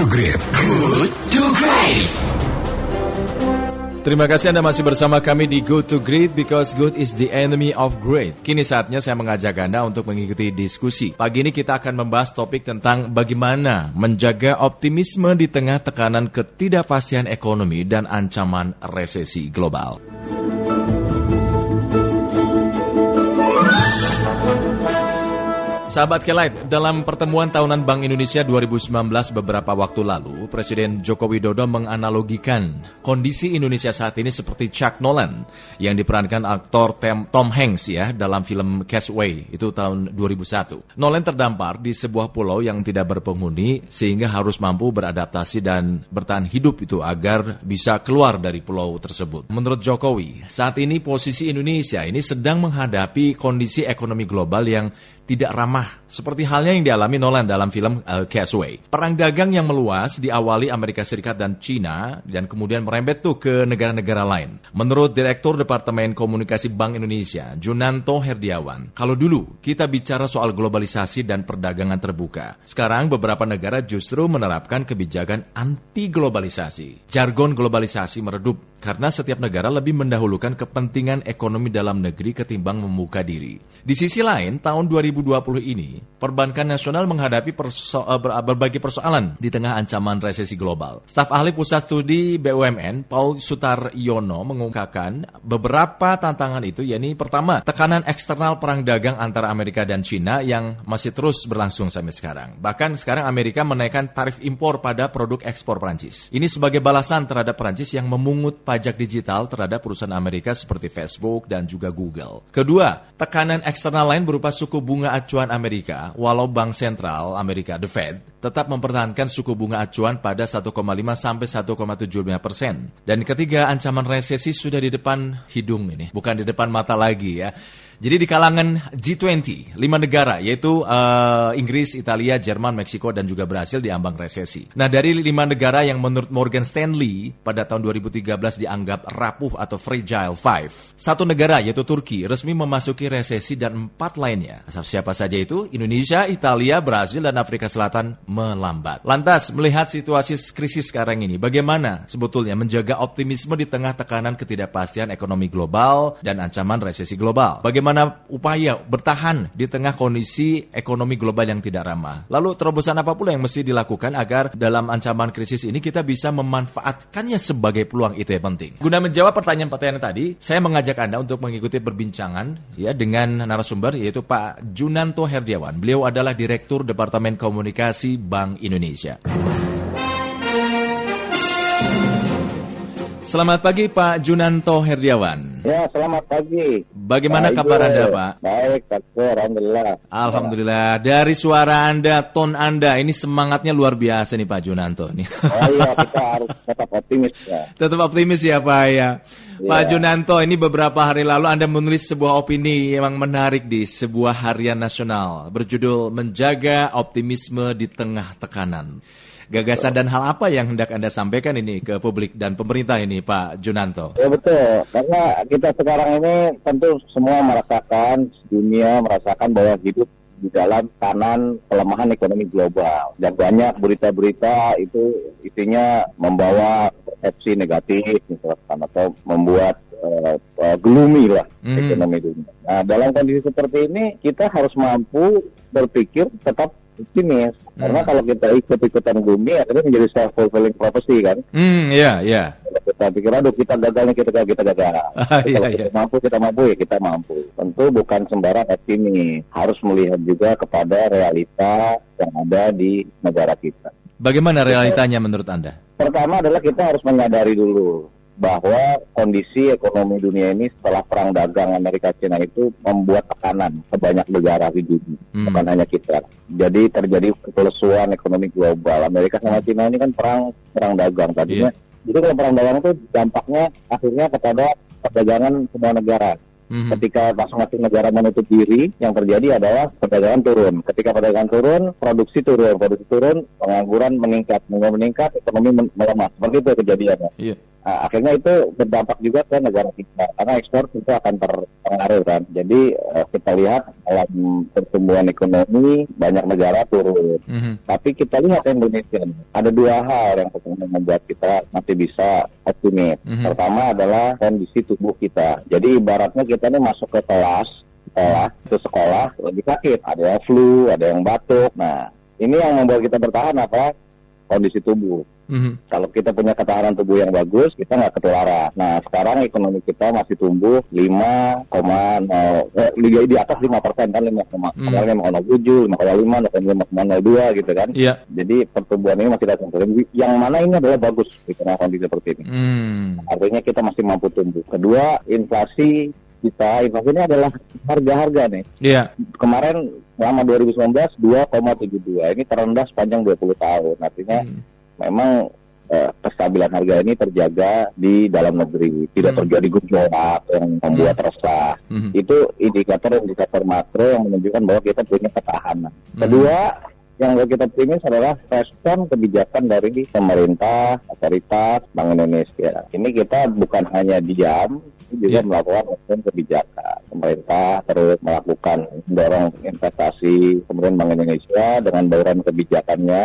to Great. Good to Great. Terima kasih Anda masih bersama kami di Good to Great because good is the enemy of great. Kini saatnya saya mengajak Anda untuk mengikuti diskusi. Pagi ini kita akan membahas topik tentang bagaimana menjaga optimisme di tengah tekanan ketidakpastian ekonomi dan ancaman resesi global. Sahabat Kelight, dalam pertemuan tahunan Bank Indonesia 2019 beberapa waktu lalu, Presiden Joko Widodo menganalogikan kondisi Indonesia saat ini seperti Chuck Nolan yang diperankan aktor Tom Hanks ya dalam film Castaway itu tahun 2001. Nolan terdampar di sebuah pulau yang tidak berpenghuni sehingga harus mampu beradaptasi dan bertahan hidup itu agar bisa keluar dari pulau tersebut. Menurut Jokowi, saat ini posisi Indonesia ini sedang menghadapi kondisi ekonomi global yang tidak ramah seperti halnya yang dialami Nolan dalam film uh, Castaway. Perang dagang yang meluas diawali Amerika Serikat dan China dan kemudian merembet tuh ke negara-negara lain. Menurut Direktur Departemen Komunikasi Bank Indonesia, Junanto Herdiawan, kalau dulu kita bicara soal globalisasi dan perdagangan terbuka, sekarang beberapa negara justru menerapkan kebijakan anti globalisasi. Jargon globalisasi meredup karena setiap negara lebih mendahulukan kepentingan ekonomi dalam negeri ketimbang membuka diri. Di sisi lain, tahun 2020 ini, perbankan nasional menghadapi perso eh, berbagai persoalan di tengah ancaman resesi global. Staf ahli Pusat Studi BUMN, Paul Sutaryono, mengungkapkan beberapa tantangan itu, yakni pertama, tekanan eksternal perang dagang antara Amerika dan China yang masih terus berlangsung sampai sekarang. Bahkan sekarang Amerika menaikkan tarif impor pada produk ekspor Prancis. Ini sebagai balasan terhadap Prancis yang memungut pajak digital terhadap perusahaan Amerika seperti Facebook dan juga Google. Kedua, tekanan eksternal lain berupa suku bunga acuan Amerika, walau Bank Sentral Amerika, The Fed, tetap mempertahankan suku bunga acuan pada 1,5 sampai 1,75 persen. Dan ketiga, ancaman resesi sudah di depan hidung ini, bukan di depan mata lagi ya. Jadi di kalangan G20, lima negara yaitu uh, Inggris, Italia, Jerman, Meksiko, dan juga Brasil diambang resesi. Nah dari lima negara yang menurut Morgan Stanley pada tahun 2013 dianggap rapuh atau fragile five, satu negara yaitu Turki resmi memasuki resesi dan empat lainnya. Siapa saja itu? Indonesia, Italia, Brasil, dan Afrika Selatan melambat. Lantas melihat situasi krisis sekarang ini, bagaimana sebetulnya menjaga optimisme di tengah tekanan ketidakpastian ekonomi global dan ancaman resesi global? Bagaimana upaya bertahan di tengah kondisi ekonomi global yang tidak ramah. Lalu terobosan apa pula yang mesti dilakukan agar dalam ancaman krisis ini kita bisa memanfaatkannya sebagai peluang itu yang penting. Guna menjawab pertanyaan-pertanyaan tadi, saya mengajak Anda untuk mengikuti perbincangan ya dengan narasumber yaitu Pak Junanto Herdiawan. Beliau adalah Direktur Departemen Komunikasi Bank Indonesia. Selamat pagi Pak Junanto Herdiawan. Ya, selamat pagi. Bagaimana Baik, kabar Anda, Pak? Baik, Pak. Alhamdulillah. Alhamdulillah. Dari suara Anda, ton Anda, ini semangatnya luar biasa nih Pak Junanto. Nih. Oh iya, kita harus tetap optimis ya. Tetap optimis ya Pak ya. ya. Pak Junanto, ini beberapa hari lalu Anda menulis sebuah opini yang menarik di sebuah harian nasional berjudul Menjaga Optimisme di Tengah Tekanan. Gagasan dan hal apa yang hendak Anda sampaikan ini ke publik dan pemerintah ini Pak Junanto? Ya betul, karena kita sekarang ini tentu semua merasakan, dunia merasakan bahwa hidup di dalam kanan pelemahan ekonomi global dan banyak berita-berita itu isinya membawa persepsi negatif misalkan atau membuat uh, uh, gloomy lah hmm. ekonomi dunia. Nah dalam kondisi seperti ini kita harus mampu berpikir tetap optimis. Karena kalau kita ikut-ikutan bumi akhirnya menjadi self fulfilling prophecy kan? Hmm iya iya. Kita pikir aduh kita gagal nih kita gagal kita gagal. Ah, iya, kalau iya. kita mampu kita mampu. Ya kita mampu. Tentu bukan sembarang optimis harus melihat juga kepada realita yang ada di negara kita. Bagaimana realitanya menurut anda? pertama adalah kita harus menyadari dulu bahwa kondisi ekonomi dunia ini setelah perang dagang Amerika Cina itu membuat tekanan ke banyak negara di dunia, hmm. bukan hanya kita. Jadi terjadi kelesuan ekonomi global. Amerika sama Cina ini kan perang perang dagang tadinya. Yeah. Jadi kalau perang dagang itu dampaknya akhirnya kepada perdagangan semua negara. hmm Ketika masing-masing negara menutup diri, yang terjadi adalah perdagangan turun. Ketika perdagangan turun, produksi turun, produksi turun, pengangguran meningkat, meningkat, ekonomi melemah. Seperti itu kejadiannya. Yeah. Nah, akhirnya itu berdampak juga ke negara kita karena ekspor itu akan terpengaruh kan. Jadi uh, kita lihat dalam pertumbuhan ekonomi banyak negara turun. Mhm. Tapi kita lihat Indonesia ada dua hal yang membuat kita masih bisa optimis. Mhm. Pertama adalah kondisi tubuh kita. Jadi ibaratnya kita nih masuk ke kelas sekolah, ke sekolah lebih sakit. Ada yang flu, ada yang batuk. Nah, ini yang membuat kita bertahan apa? Kondisi tubuh. Mhm. Kalau kita punya ketahanan tubuh yang bagus, kita nggak ketularan. Nah, sekarang ekonomi kita masih tumbuh 5,0, eh, di, di atas 5 persen kan, 5,7, Hmm. 5,5, 5,02 gitu kan. Iya. Jadi pertumbuhan ini masih datang. Yang mana ini adalah bagus di tengah kondisi seperti ini. Hmm. Artinya kita masih mampu tumbuh. Kedua, inflasi kita, inflasi ini adalah harga-harga nih. Iya. Kemarin selama 2019 2,72. Ini terendah sepanjang 20 tahun. Artinya Hmm. Memang eh, kestabilan harga ini terjaga di dalam negeri, tidak Hmm. terjadi gejolak yang membuat resah. Mhm. Itu indikator-indikator makro yang menunjukkan bahwa kita punya ketahanan. Hmm. Kedua, yang kita optimis adalah respon kebijakan dari pemerintah, otoritas, Bank Indonesia. Ini kita bukan hanya diam, juga Iya. melakukan respon kebijakan. Pemerintah terus melakukan mendorong investasi, kemudian Bank Indonesia dengan bauran kebijakannya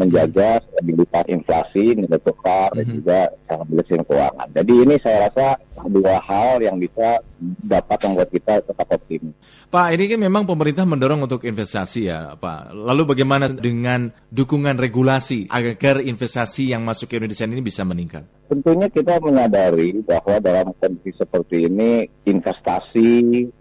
menjaga stabilitas inflasi, nilai tukar, dan Mhm. juga stabilitas keuangan. Jadi ini saya rasa dua hal yang bisa dapat membuat kita tetap optimis. Pak, ini kan memang pemerintah mendorong untuk investasi ya, Pak. Lalu bagaimana dengan dukungan regulasi agar investasi yang masuk ke Indonesia ini bisa meningkat? Tentunya kita menyadari bahwa dalam kondisi seperti ini investasi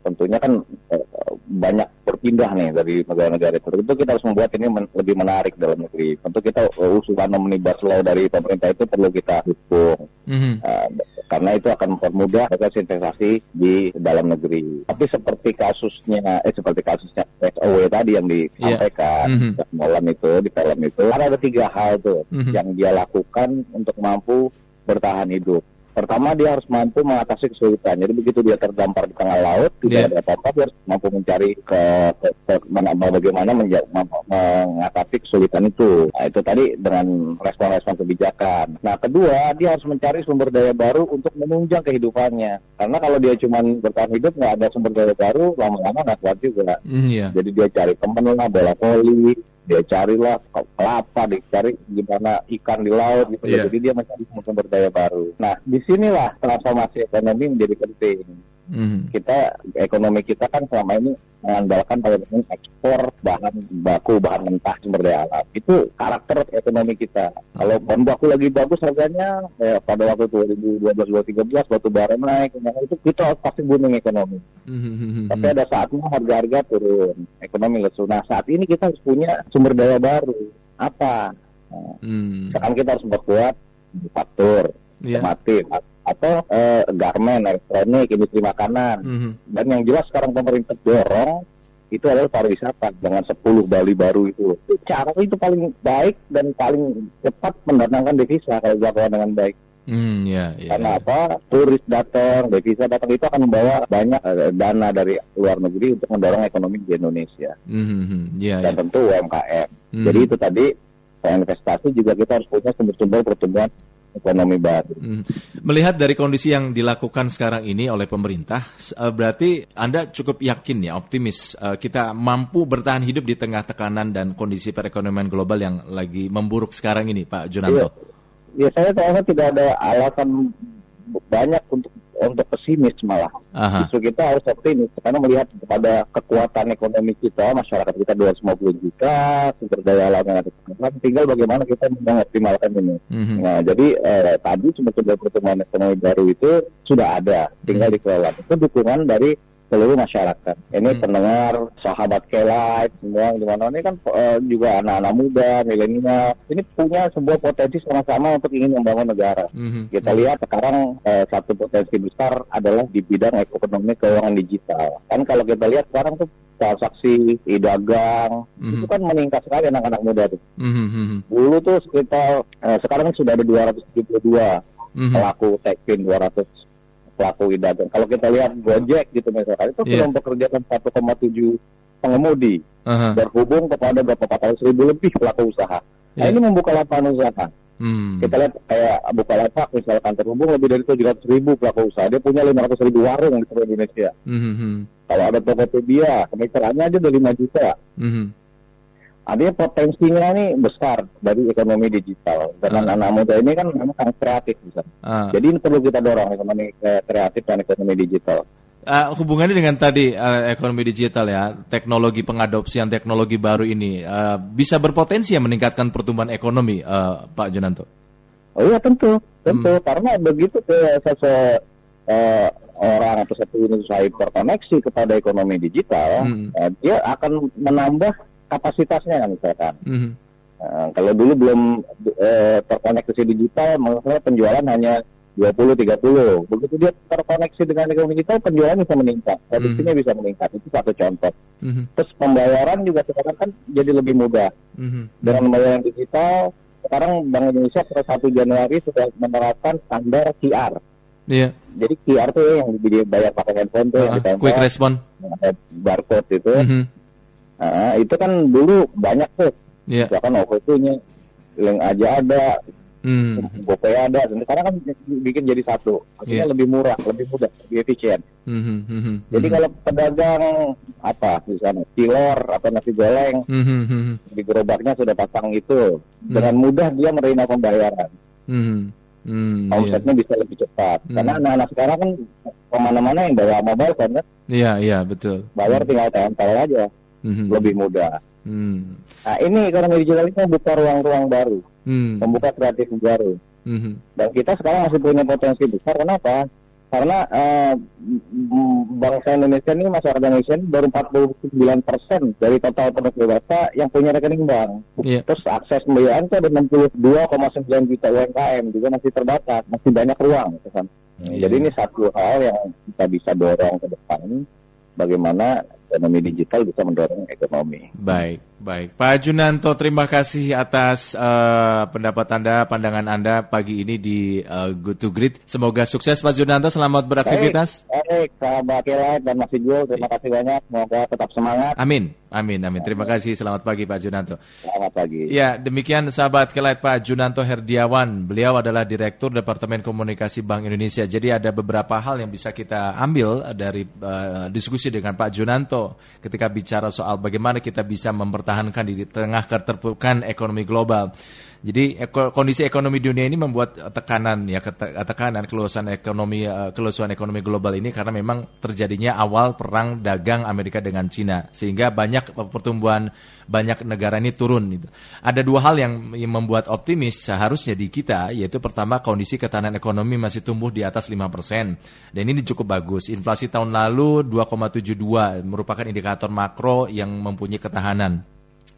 tentunya kan eh, banyak berpindah nih dari negara-negara itu. Tentu kita harus membuat ini men- lebih menarik dalam negeri. Tentu kita eh, usulan omnibus law dari pemerintah itu perlu kita dukung. Mhm. Eh, karena itu akan mempermudah proses investasi di dalam negeri. Tapi seperti kasusnya, eh seperti kasusnya SOW tadi yang disampaikan, Mhm. Jack Nolan itu di film itu, ada tiga hal tuh Mhm. yang dia lakukan untuk mampu bertahan hidup. Pertama dia harus mampu mengatasi kesulitan. Jadi begitu dia terdampar di tengah laut, tidak ada apa-apa, dia harus mampu mencari ke, ke, ke- mana- bagaimana menja- mengatasi kesulitan itu. Nah, itu tadi dengan respon-respon kebijakan. Nah, kedua dia harus mencari sumber daya baru untuk menunjang kehidupannya. Karena kalau dia cuma bertahan hidup nggak ada sumber daya baru, lama-lama nggak kuat juga. Hmm, Iya. Jadi dia cari temen lah, bola voli, dia carilah ke- kelapa, dia cari gimana ikan di laut gitu. Iya. Jadi dia mencari sumber daya baru. Nah, di sinilah transformasi ekonomi menjadi penting. Mhm. Kita ekonomi kita kan selama ini mengandalkan pada ekspor bahan baku, bahan mentah sumber daya alam. Itu karakter ekonomi kita. Kalau bahan baku lagi bagus harganya, eh, pada waktu 2012-2013 batu bara naik, nah, itu kita pasti booming ekonomi. Mhm. Tapi ada saatnya harga-harga turun, ekonomi lesu. Nah saat ini kita harus punya sumber daya baru. Apa? Nah, Hmm. sekarang kita harus memperkuat manufaktur, Iya. otomotif, atau eh, garmen, elektronik, industri makanan. Mhm. Dan yang jelas sekarang pemerintah dorong itu adalah pariwisata dengan 10 Bali baru itu. Cara itu paling baik dan paling cepat mendatangkan devisa kalau dilakukan dengan baik. Hmm, ya, ya. Karena apa? Turis datang, devisa datang itu akan membawa banyak eh, dana dari luar negeri untuk mendorong ekonomi di Indonesia Mhm. Ya, dan ya. tentu UMKM. Mhm. Jadi itu tadi selain investasi juga kita harus punya sumber-sumber pertumbuhan ekonomi baru. Hmm. Melihat dari kondisi yang dilakukan sekarang ini oleh pemerintah, eh, berarti Anda cukup yakin ya, optimis eh, kita mampu bertahan hidup di tengah tekanan dan kondisi perekonomian global yang lagi memburuk sekarang ini, Pak Junanto. Ya saya rasa tidak ada alasan banyak untuk untuk pesimis malah. Aha. Justru kita harus optimis karena melihat kepada kekuatan ekonomi kita, masyarakat kita 250 juta, sumber daya alam yang ada tinggal bagaimana kita mengoptimalkan ini. Mhm. Nah, jadi eh, tadi sumber-sumber pertumbuhan ekonomi baru itu sudah ada, tinggal Hmm. dikelola. Itu dukungan dari seluruh masyarakat. Ini Hmm. pendengar, sahabat Kelight, semua di mana ini kan eh, juga anak-anak muda, milenial. Ini punya sebuah potensi sama-sama untuk ingin membangun negara. Mhm. Kita lihat sekarang eh, satu potensi besar adalah di bidang ekonomi keuangan digital. Kan kalau kita lihat sekarang tuh transaksi e-dagang Mhm. itu kan meningkat sekali anak-anak muda tuh. Mhm. Mhm. Dulu tuh sekitar eh, sekarang sudah ada 272 Mhm. pelaku tekvin 200 pelaku e-dagang. Kalau kita lihat Gojek gitu misalkan itu Iya. belum bekerjakan 1,7 pengemudi Aha. berhubung kepada berapa ratus ribu lebih pelaku usaha. Nah Iya. ini membuka lapangan usaha. Hmm. Kita lihat kayak Bukalapak misalkan terhubung lebih dari 700 ribu pelaku usaha. Dia punya 500 ribu warung di seluruh Indonesia. Mhm, mhm. Kalau ada Tokopedia, kemitraannya aja udah 5 juta. Mhm. Artinya potensinya ini besar dari ekonomi digital. Dan Ah. anak muda ini kan memang sangat kreatif bisa. Ah. Jadi ini perlu kita dorong ekonomi eh, kreatif dan ekonomi digital. Eh, hubungannya dengan tadi eh, ekonomi digital ya, teknologi pengadopsian teknologi baru ini eh, bisa berpotensi ya meningkatkan pertumbuhan ekonomi, eh, Pak Junanto. Oh iya tentu, tentu Hmm. karena begitu ke sese eh, orang atau satu unit usaha terkoneksi kepada ekonomi digital, Hmm. eh, dia akan menambah kapasitasnya kan misalkan. Mhm. Eh, kalau dulu belum eh, terkoneksi digital, maksudnya penjualan hanya 20-30. Begitu dia terkoneksi dengan ekonomi digital, penjualan bisa meningkat, produksinya bisa meningkat. Itu satu contoh. Mhm. Terus pembayaran juga sekarang kan jadi lebih mudah. Mhm. Dengan pembayaran digital, sekarang Bank Indonesia per 1 Januari sudah menerapkan standar QR. Iya. Jadi QR tuh yang dibayar pakai handphone tuh yang ditempel, quick respon. yang ada barcode itu. Mhm. Nah, itu kan dulu banyak tuh. Iya. Misalkan waktu itu link aja ada, Mhm. GoPay ada. Dan sekarang kan bikin jadi satu. Artinya Iya. lebih murah, lebih mudah, lebih efisien. Mhm. Mhm. Jadi Mhm. kalau pedagang apa misalnya cilor atau nasi goreng Mhm. Mhm. di gerobaknya sudah pasang itu, Hmm. dengan mudah dia menerima pembayaran. Mhm. Mhm. Iya. omsetnya bisa lebih cepat. Hmm. Karena anak-anak sekarang kan ke mana-mana yang bawa mobile kan, kan, Iya, iya, betul. bayar tinggal tempel aja, Mhm. lebih mudah. Mhm. Nah ini ekonomi digital ini membuka ruang-ruang baru, Mhm. membuka kreatif baru. Mhm. Dan kita sekarang masih punya potensi besar. Kenapa? Karena m- bangsa Indonesia ini masyarakat Indonesia ini baru 49 persen dari total penduduk dewasa yang punya rekening bank. Iya. Terus akses pembiayaan itu ada 62,9 juta UMKM juga masih terbatas, masih banyak ruang. gitu kan. Iya. Jadi ini satu hal yang kita bisa dorong ke depan, bagaimana ekonomi digital bisa mendorong ekonomi. Baik, baik. Pak Junanto, terima kasih atas eh, pendapat Anda, pandangan Anda pagi ini di eh, Good to Great. Semoga sukses Pak Junanto, selamat beraktivitas. Baik, baik sahabat Kilat dan Mas Ijul, terima kasih banyak. Semoga tetap semangat. Amin, amin, amin. Terima kasih, selamat pagi Pak Junanto. Selamat pagi. Ya, demikian sahabat Kelet Pak Junanto Herdiawan. Beliau adalah Direktur Departemen Komunikasi Bank Indonesia. Jadi ada beberapa hal yang bisa kita ambil dari eh, diskusi dengan Pak Junanto ketika bicara soal bagaimana kita bisa mempertahankan di tengah keterpurukan ekonomi global. Jadi eko- kondisi ekonomi dunia ini membuat tekanan ya tekanan keluasan ekonomi eh, keluasan ekonomi global ini karena memang terjadinya awal perang dagang Amerika dengan Cina sehingga banyak eh, pertumbuhan banyak negara ini turun gitu. Ada dua hal yang, membuat optimis seharusnya di kita yaitu pertama kondisi ketahanan ekonomi masih tumbuh di atas 5% dan ini cukup bagus. Inflasi tahun lalu 2,72 merupakan indikator makro yang mempunyai ketahanan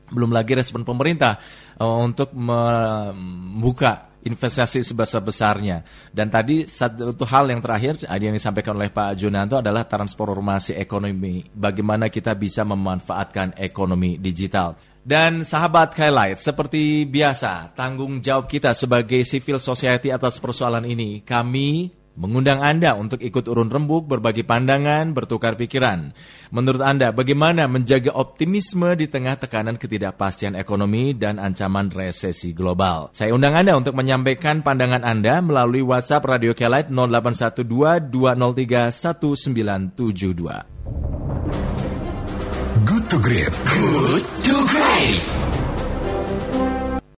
belum lagi respon pemerintah uh, untuk membuka investasi sebesar-besarnya. Dan tadi satu hal yang terakhir yang disampaikan oleh Pak Junanto adalah transformasi ekonomi. Bagaimana kita bisa memanfaatkan ekonomi digital. Dan sahabat Highlight, seperti biasa, tanggung jawab kita sebagai civil society atas persoalan ini. Kami mengundang Anda untuk ikut urun rembuk, berbagi pandangan, bertukar pikiran. Menurut Anda, bagaimana menjaga optimisme di tengah tekanan ketidakpastian ekonomi dan ancaman resesi global? Saya undang Anda untuk menyampaikan pandangan Anda melalui WhatsApp Radio Kelight 0812 203 1972. Good to Great. Good to Great.